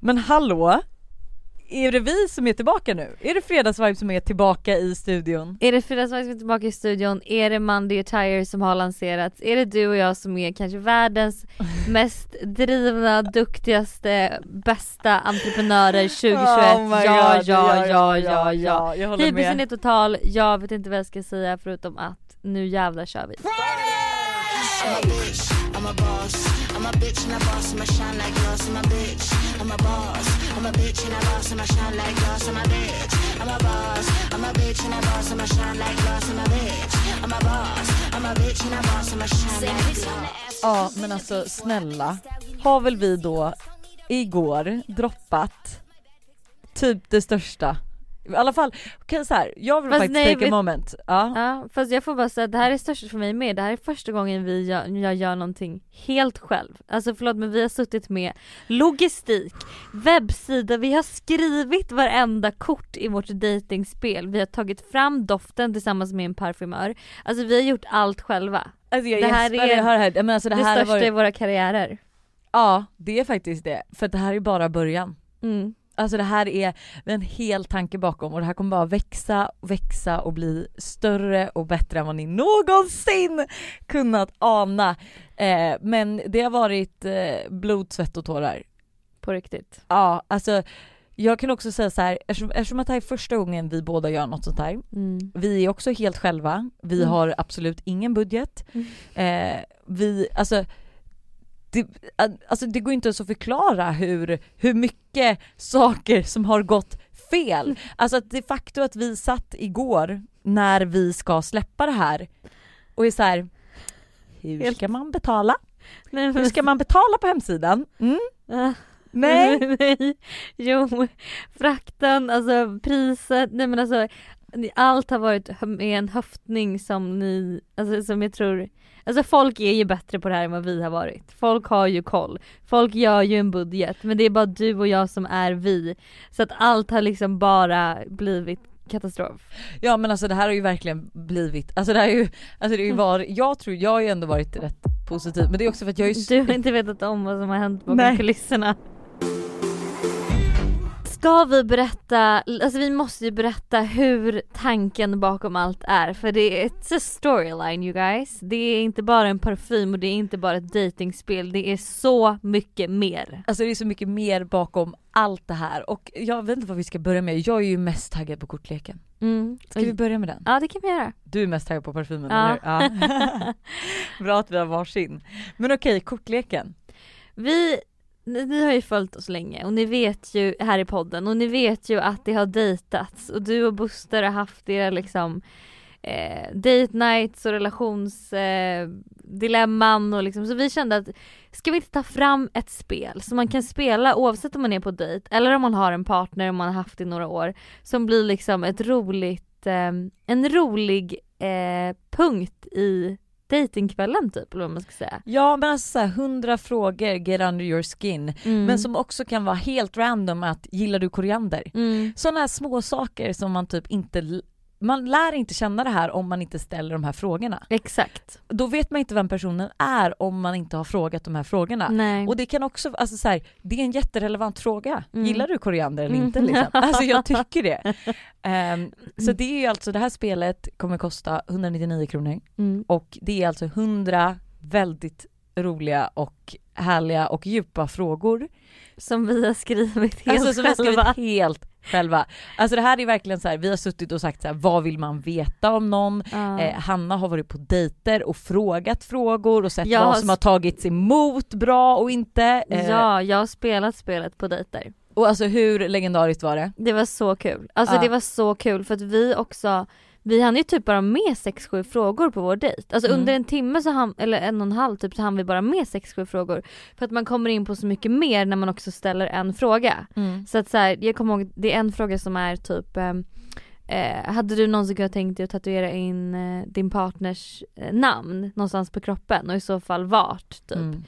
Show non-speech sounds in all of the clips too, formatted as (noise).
Men hallå? Är det vi som är tillbaka nu? Är det Fredagsvibe som är tillbaka i studion? Är det Fredagsvakt som är tillbaka i studion? Är det Monday Attire som har lanserats? Är det du och jag som är kanske världens (laughs) mest drivna, duktigaste, bästa entreprenörer 2021? Oh ja, God, ja, ja, ja, ja. jag håller Hybrisen är total, jag vet inte vad jag ska säga förutom att nu jävlar kör vi. Bitch, I'm a boss. I'm a bitch and a boss, I'ma shine like glass. I'm a bitch, I'm a boss. I'm a bitch and a boss, I'ma shine like glass. I'm a bitch, I'm a boss. I'm a bitch and a boss, I'ma shine like glass. I'm a bitch, I'm a boss. I'm a bitch and a boss, I'ma shine like glass. Ja men alltså snälla, har väl vi då igår droppat typ det största i alla fall, okej så här, jag vill Fast faktiskt nej, take a vet- moment. Ja. Ja, fast jag får bara säga att det här är störst för mig med. Det här är första gången vi gör, jag gör någonting helt själv. Alltså förlåt men vi har suttit med logistik, webbsida, vi har skrivit varenda kort i vårt datingspel. Vi har tagit fram doften tillsammans med en parfymör. Alltså vi har gjort allt själva. Alltså jag Det här är jag hör här. Men alltså det, Det, här största i varit, våra karriärer. Ja det är faktiskt det, för det här är bara början. Mm. Alltså det här är en hel tanke bakom och det här kommer bara växa, växa och bli större och bättre än vad ni någonsin kunnat ana. Eh, men det har varit eh, blod, svett och tårar. På riktigt. Ja, alltså jag kan också säga så här, eftersom, eftersom att det här är första gången vi båda gör något sånt här. Mm. Vi är också helt själva, vi Mm. har absolut ingen budget. Mm. Eh, vi, alltså det, alltså det går inte ens att förklara hur, hur mycket saker som har gått fel. Alltså att det faktum att vi satt igår när vi ska släppa det här och är så här. hur ska man betala? Nej, Hur ska man betala på hemsidan? Mm? Ah. Nej? (laughs) nej. Jo, frakten, alltså priset, nej men alltså allt har varit med en höftning som ni, alltså som jag tror Alltså folk är ju bättre på det här än vad vi har varit. Folk har ju koll. Folk gör ju en budget men det är bara du och jag som är vi. Så att allt har liksom bara blivit katastrof. Ja men alltså det här har ju verkligen blivit, alltså det här är ju, alltså det är ju var, jag tror, jag har ju ändå varit rätt positiv men det är också för att jag är ju Du har inte vetat om vad som har hänt bakom Nej. kulisserna. Ska vi berätta, alltså vi måste ju berätta hur tanken bakom allt är för det är it's a storyline you guys. Det är inte bara en parfym och det är inte bara ett datingspel. det är så mycket mer. Alltså det är så mycket mer bakom allt det här och jag vet inte vad vi ska börja med, jag är ju mest taggad på kortleken. Mm. Ska vi börja med den? Ja det kan vi göra. Du är mest taggad på parfymen Ja. eller hur? Ja. (laughs) (laughs) Bra att vi har varsin. Men okej, kortleken. Vi, ni, ni har ju följt oss länge och ni vet ju här i podden och ni vet ju att det har dejtats och du och Buster har haft era liksom eh, date nights och relationsdilemman eh, och liksom så vi kände att ska vi inte ta fram ett spel som man kan spela oavsett om man är på dejt eller om man har en partner och man har haft i några år som blir liksom ett roligt, eh, en rolig eh, punkt i datingkvällen typ eller vad man ska säga. Ja men alltså såhär 100 frågor get under your skin. Mm. Men som också kan vara helt random att gillar du koriander? Mm. Sådana här små saker som man typ inte, man lär inte känna det här om man inte ställer de här frågorna. Exakt. Då vet man inte vem personen är om man inte har frågat de här frågorna. Nej. Och det kan också, alltså så här, det är en jätterelevant fråga. Mm. Gillar du koriander eller Mm. inte liksom? (laughs) Alltså jag tycker det. (laughs) Ehm, så det är ju alltså, det här spelet kommer kosta 199 kronor mm. och det är alltså 100 väldigt roliga och härliga och djupa frågor. Som vi har skrivit helt alltså som vi har själva. skrivit helt själva. Alltså det här är verkligen så här, vi har suttit och sagt så här, vad vill man veta om någon? Ja. Eh, Hanna har varit på dejter och frågat frågor och sett Jag vad som har tagits emot bra och inte. Eh, ja, jag har spelat spelet på dejter. Och alltså hur legendariskt var det? Det var så kul. Alltså Ja. det var så kul för att vi också vi hann ju typ bara med 6-7 frågor på vår dejt. Alltså Mm. under en timme så han, eller en och en halv typ så hann vi bara med 6-7 frågor. För att man kommer in på så mycket mer när man också ställer en fråga. Så att så här, jag kommer ihåg, det är en fråga som är typ ehm, eh, Hade du någonsin kunnat tänkt dig att tatuera in eh, din partners eh, namn någonstans på kroppen och i så fall vart? Typ. Mm.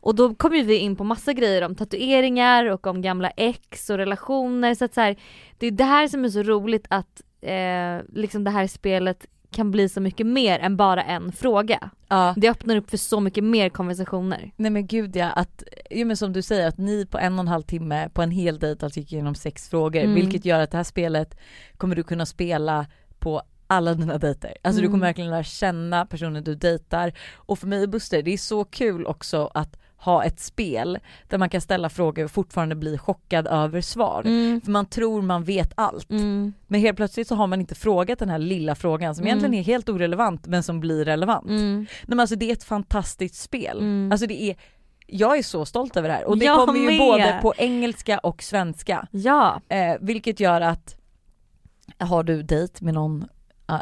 Och då kom ju vi in på massa grejer om tatueringar och om gamla ex och relationer så att så här, det är det här som är så roligt att eh, liksom det här spelet kan bli så mycket mer än bara en fråga. Ja. Det öppnar upp för så mycket mer konversationer. Nej men gud ja, att, jo men som du säger att ni på en och en halv timme på en hel dejt alltså gick igenom sex frågor Mm. vilket gör att det här spelet kommer du kunna spela på alla dina dejter. Alltså du Mm. kommer verkligen lära känna personen du dejtar och för mig och Buster det är så kul också att ha ett spel där man kan ställa frågor och fortfarande bli chockad över svar. Mm. För man tror man vet allt. Mm. Men helt plötsligt så har man inte frågat den här lilla frågan som Mm. egentligen är helt orelevant men som blir relevant. Mm. Nej men alltså det är ett fantastiskt spel. Mm. Alltså det är, jag är så stolt över det här och det Jag kommer ju med. både på engelska och svenska. Ja. Eh, vilket gör att har du dejt med någon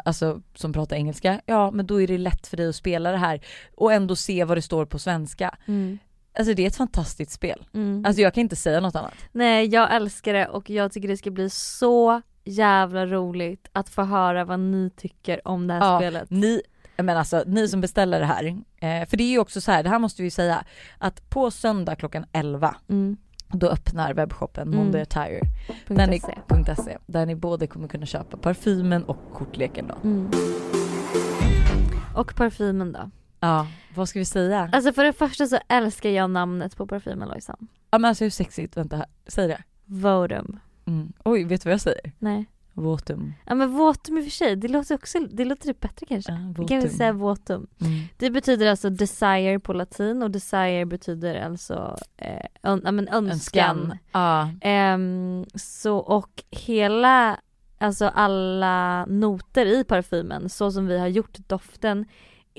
Alltså som pratar engelska, ja men då är det lätt för dig att spela det här och ändå se vad det står på svenska. Mm. Alltså det är ett fantastiskt spel. Mm. Alltså jag kan inte säga något annat. Nej jag älskar det och jag tycker det ska bli så jävla roligt att få höra vad ni tycker om det här Ja, spelet. Ni, men alltså ni som beställer det här, eh, för det är ju också så här, det här måste vi säga, att på söndag klockan 11 Mm. då öppnar webbshoppen Mm. Attire där ni, se. .se, där ni både kommer kunna köpa parfymen och kortleken då. Mm. Och parfymen då? Ja, vad ska vi säga? Alltså för det första så älskar jag namnet på parfymen Lojsan. Ja men alltså hur sexigt, vänta här, säg det. Votum. Mm. Oj, vet du vad jag säger? Nej. Votum. Ja men votum i och för sig, det låter också, det låter typ bättre kanske. Ja, Vi kan väl säga votum. Mm. Det betyder alltså desire på latin och desire betyder alltså eh, ön, ja, men önskan. Ja. Ehm, så och hela, alltså alla noter i parfymen så som vi har gjort doften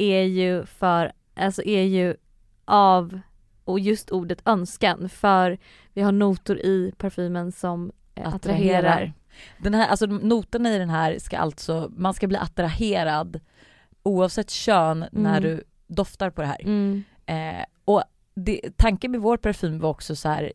är ju för, alltså är ju av och just ordet önskan för vi har noter i parfymen som eh, attraherar. Den här, alltså noterna i den här ska alltså, man ska bli attraherad oavsett kön när Mm. du doftar på det här. Mm, Eh, och det, tanken med vår parfym var också så här.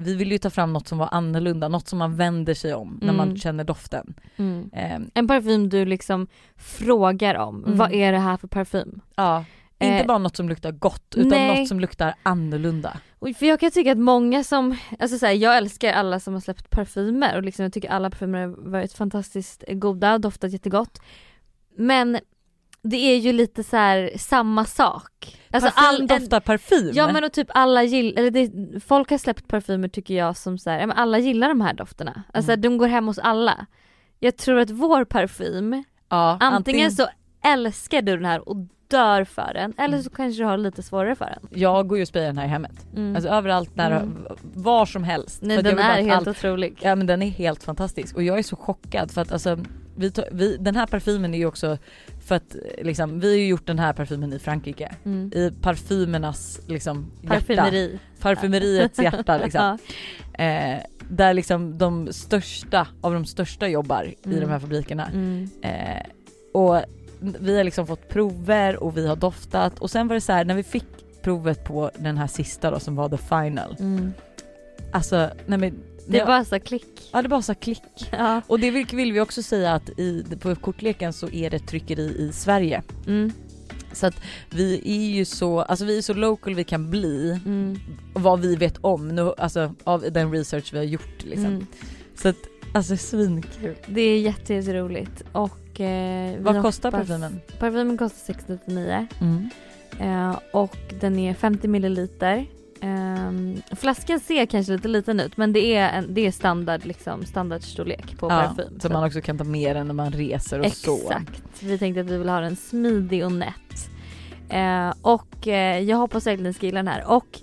Vi ville ju ta fram något som var annorlunda, något som man vänder sig om när man Mm. känner doften. mm. Eh, En parfym du liksom frågar om, Mm. vad är det här för parfym? ja. Inte Eh, bara något som luktar gott utan nej. något som luktar annorlunda. För jag kan tycka att många som, alltså så här, jag älskar alla som har släppt parfymer och liksom jag tycker alla parfymer har varit fantastiskt goda doftat jättegott. Men det är ju lite så här samma sak. Alltså parfym all- doftar parfym. Ja men och typ alla gillar, eller det, folk har släppt parfymer tycker jag som så här, ja, men alla gillar de här dofterna. Alltså Mm. de går hem hos alla. Jag tror att vår parfym, ja, antingen, så älskar du den här och dör för den eller Mm. så kanske du har lite svårare för den. Jag går ju och sprayar den här i hemmet. Mm. Alltså överallt, när, Mm. var som helst. Nej den är helt allt- otrolig. Ja men den är helt fantastisk och jag är så chockad för att alltså vi, vi, den här parfymen är ju också för att liksom, vi har ju gjort den här parfymen i Frankrike. Mm. I parfymernas liksom hjärta. Parfymeri. Parfymeriets hjärta (laughs) liksom. Ja. Eh, där liksom de största av de största jobbar i Mm. de här fabrikerna. Mm. Eh, och vi har liksom fått prover och vi har doftat och sen var det så här när vi fick provet på den här sista då som var the final. Mm. Alltså nej men Det jag- bara så klick. Ja det bara så klick. Ja. Och det vill, vill vi också säga att i, på kortleken så är det tryckeri i Sverige. Mm. Så att vi är ju så, alltså vi är så local vi kan bli, Mm. vad vi vet om nu, alltså av den research vi har gjort liksom. Mm. Så att, alltså svinkul. Det är jätte, jätteroligt och eh, Vad kostar parfymen? Parfymen kostar 699 Mm. eh, och den är 50 milliliter. Ehm, flaskan ser kanske lite liten ut men det är, en, det är standard liksom, standardstorlek på Ja, parfym. så man också kan ta med den när man reser och så. Exakt. Vi tänkte att vi vill ha den smidig och nätt. Eh, och eh, jag hoppas verkligen ni ska gilla den här. Och,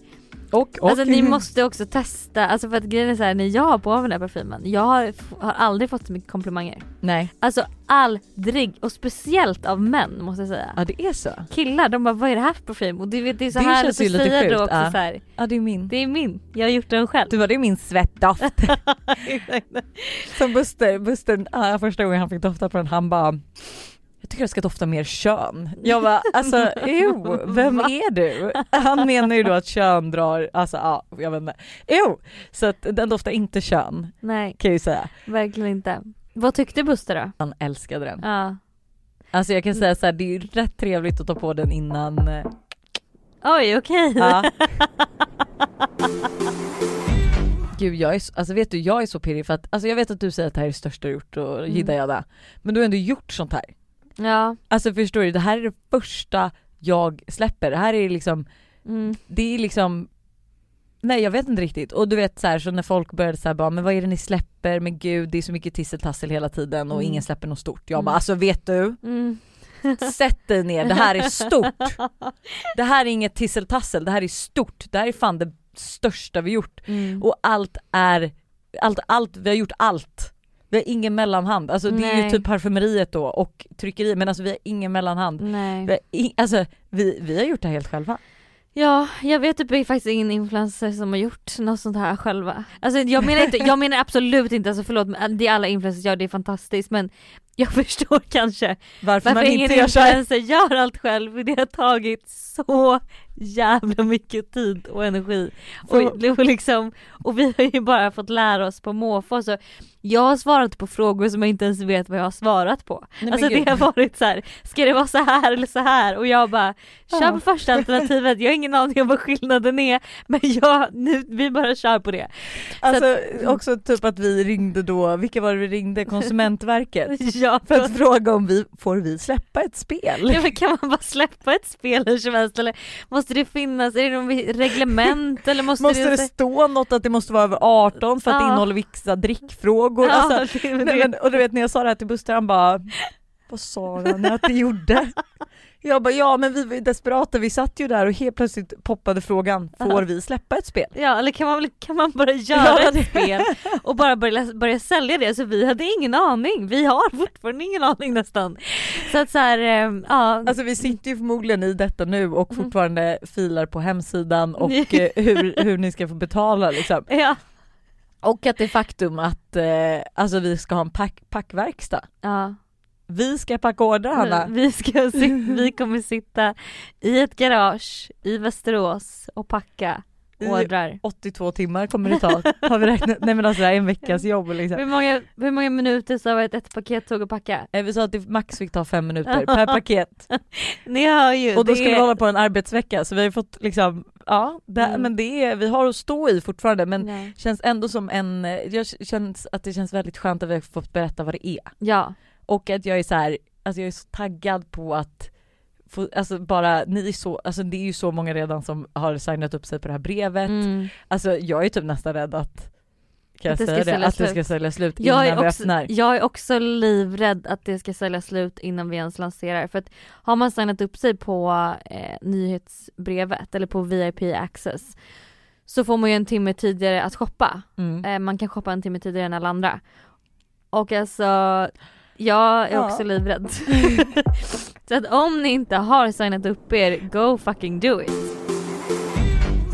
Och, och alltså ni måste också testa, alltså för att grejen är så här, när jag har på mig den här parfymen, jag har, har aldrig fått så mycket komplimanger. Nej, Alltså aldrig, och speciellt av män måste jag säga. ja det är så. Killar de bara vad är det här för parfym? Och det, det är så Det härligt att säga sjukt, då också ja. så här, Ja det är min. det är min, jag har gjort den själv. Du var det är min svettdoft. (laughs) Som Buster, Buster ja, första gången han fick dofta på den han bara jag tycker jag ska dofta mer kön. Jag bara alltså (laughs) jo, vem är du? Han menar ju då att kön drar, alltså ja jag vet inte. Jo! Så att den doftar inte kön Nej, kan jag ju säga. verkligen inte. Vad tyckte Buster då? Han älskade den. Ja. Alltså jag kan säga så här, det är ju rätt trevligt att ta på den innan eh, Oj okej. Ja. (laughs) Gud jag är så, alltså vet du jag är så pirrig för att, alltså jag vet att du säger att det här är det största du gjort och Mm. jidda jadda. Men du har ändå gjort sånt här. Ja. Alltså förstår du, det här är det första jag släpper. Det här är liksom, Mm. det är liksom Nej jag vet inte riktigt och du vet så här, så när folk började säga bara men vad är det ni släpper, men gud det är så mycket tisseltassel hela tiden och Mm. ingen släpper något stort. Jag Mm. bara alltså vet du, Mm. sätt dig ner, det här är stort. (laughs) Det här är inget tisseltassel, det här är stort. Det här är fan det största vi gjort. Mm. Och allt är, allt, allt, vi har gjort allt. Vi har ingen mellanhand, alltså det är ju Nej. typ parfymeriet då och tryckeri men alltså vi har ingen mellanhand. Nej. Vi har, i, alltså, vi, vi har gjort det här helt själva. Ja, jag vet typ faktiskt ingen influencer som har gjort något sånt här själva. Alltså jag menar inte, jag menar absolut inte, alltså förlåt det är alla influencers gör, det är fantastiskt men jag (laughs) förstår kanske Varför, varför man ingen gör influencer gör allt själv det har tagit så jävla mycket tid och energi. Och, och, liksom, och vi har ju bara fått lära oss på måfå så jag har svarat på frågor som jag inte ens vet vad jag har svarat på. Nej, alltså det har varit så här: ska det vara så här eller så här? Och jag bara, kör Ja. på första alternativet, jag har ingen aning om vad skillnaden är men jag, nu, vi bara kör på det. Alltså också typ att vi ringde då, vilka var det vi ringde? (laughs) Konsumentverket? Ja, För att fråga om vi, får vi släppa ett spel? Ja, men kan man bara släppa ett spel hur som helst eller måste det finnas, är det någon reglement eller måste, Måste det stå något att det måste vara över 18 för att det innehåller vissa drickfrågor? Ja, alltså, det, det, men, och du vet när jag sa det här till Buster han bara Vad sa han att det gjorde? Jag bara ja men vi var ju desperata, vi satt ju där och helt plötsligt poppade frågan Får Ja. vi släppa ett spel? Ja eller kan man, kan man bara göra Ja, ett spel och bara börja, börja sälja det? Så vi hade ingen aning, vi har fortfarande ingen aning nästan. Så att så här, eh, ja. Alltså vi sitter ju förmodligen i detta nu och Mm. fortfarande filar på hemsidan och (laughs) eh, hur, hur ni ska få betala liksom. ja. Och att det faktum att eh, alltså vi ska ha en pack, packverkstad. ja. Vi ska packa order Hanna. Vi, ska, (laughs) vi kommer sitta i ett garage i Västerås och packa I- ordrar. 82 timmar kommer det ta, har vi räknat, nej men alltså det här är en veckas (laughs) jobb liksom. Hur många, hur många minuter sa ett, ett paket tog att packa? Eh, Vi sa att det max fick ta fem minuter per (laughs) paket Ni hör ju. och då skulle är- vi hålla på en arbetsvecka så vi har fått liksom, ja det, Mm. men det är, vi har att stå i fortfarande men Ja. känns ändå som en, eh, jag känns att det känns väldigt skönt att vi har fått berätta vad det är. ja. Och att jag är så här, alltså jag är så taggad på att få, alltså bara, ni är så, alltså det är ju så många redan som har signat upp sig på det här brevet. Mm. Alltså jag är typ nästan rädd att, kan Att jag säga det, att det ska sälja slut Jag innan är, vi också, öppnar. jag är också livrädd att det ska sälja slut innan vi ens lanserar för att har man signat upp sig på eh, nyhetsbrevet eller på VIP access så får man ju en timme tidigare att shoppa. Mm. Eh, man kan shoppa en timme tidigare än alla andra. Och alltså jag är Ja. också livrädd. (laughs) så att om ni inte har signat upp er, go fucking do it.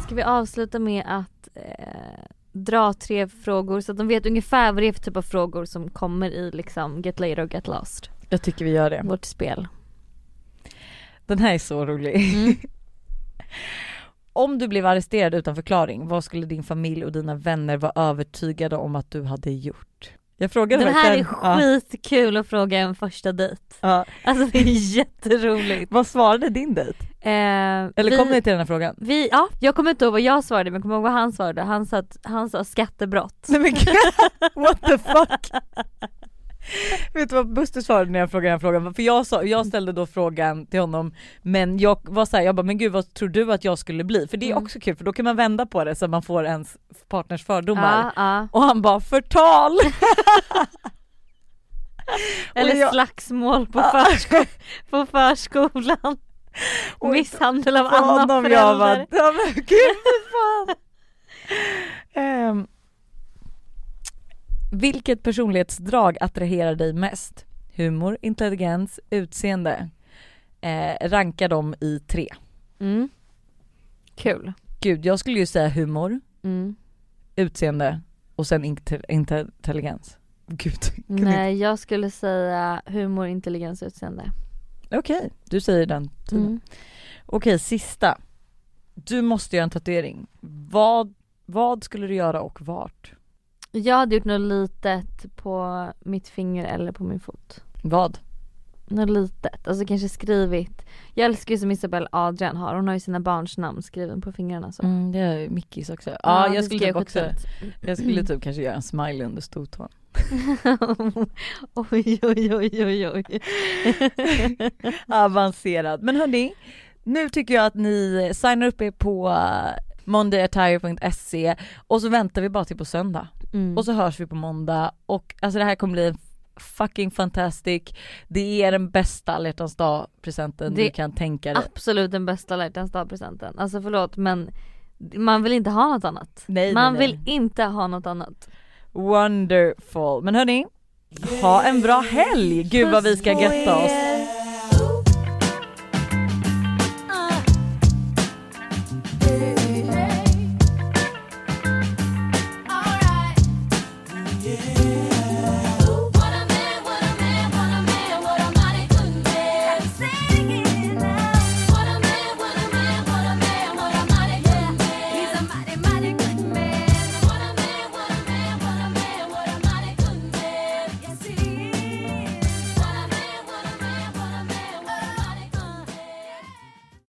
Ska vi avsluta med att eh, dra tre frågor så att de vet ungefär vad det är för typ av frågor som kommer i liksom Get Later och Get Lost, Jag tycker vi gör det. vårt spel. Den här är så rolig. Mm. (laughs) Om du blev arresterad utan förklaring, vad skulle din familj och dina vänner vara övertygade om att du hade gjort? Jag frågade Den här är verkligen- ja. skitkul att fråga en första dejt. Ja. Alltså det är (laughs) jätteroligt. Vad svarade din dejt? Eh, Eller vi- kom ni till den här frågan? Vi, ja, jag kommer inte ihåg vad jag svarade men jag kommer ihåg vad han svarade. Han sa, han sa skattebrott. Nej men (laughs) what the fuck? (laughs) Vet du vad Buster svarade när jag frågade den frågan? För jag, sa, jag ställde då frågan till honom men jag var såhär, jag bara men gud vad tror du att jag skulle bli? För det är Mm. också kul för då kan man vända på det så man får ens partners fördomar. Ja, ja. Och han bara förtal! (laughs) Eller jag- slagsmål på, Ja. försko (laughs) på förskolan. Och Misshandel av för annan honom förälder. jag bara, ja men gud för fan! Ehm, vilket personlighetsdrag attraherar dig mest? Humor, intelligens, utseende? Eh, ranka dem i tre. Mm. Kul. Gud jag skulle ju säga humor, Mm. utseende och sen inte- intelligens. Gud, (laughs) Nej jag skulle säga humor, intelligens, utseende. okej du säger den tiden. Mm. Okej sista. Du måste göra en tatuering. Vad, vad skulle du göra och vart? Jag hade gjort något litet på mitt finger eller på min fot. Vad? något litet, alltså kanske skrivit Jag älskar ju som Isabelle Adrian har, hon har ju sina barns namn skriven på fingrarna så. Mm, det har ju Mickis också. Ja, det jag ska skulle typ jag också, skicka jag skulle typ kanske göra en smiley under stortån. (laughs) oj oj oj oj oj. (laughs) Avancerad. Men hörni, nu tycker jag att ni signar upp er på mondayattire.se och så väntar vi bara till på söndag. Mm. Och så hörs vi på måndag och alltså det här kommer bli fucking fantastic. Det är den bästa alla dag presenten du kan tänka dig. Absolut den bästa alla hjärtans dag-presenten. Alltså förlåt men man vill inte ha något annat. Nej, man nej, vill nej. inte ha något annat. Wonderful. Men hörni, ha en bra helg! Gud vad vi ska götta oss.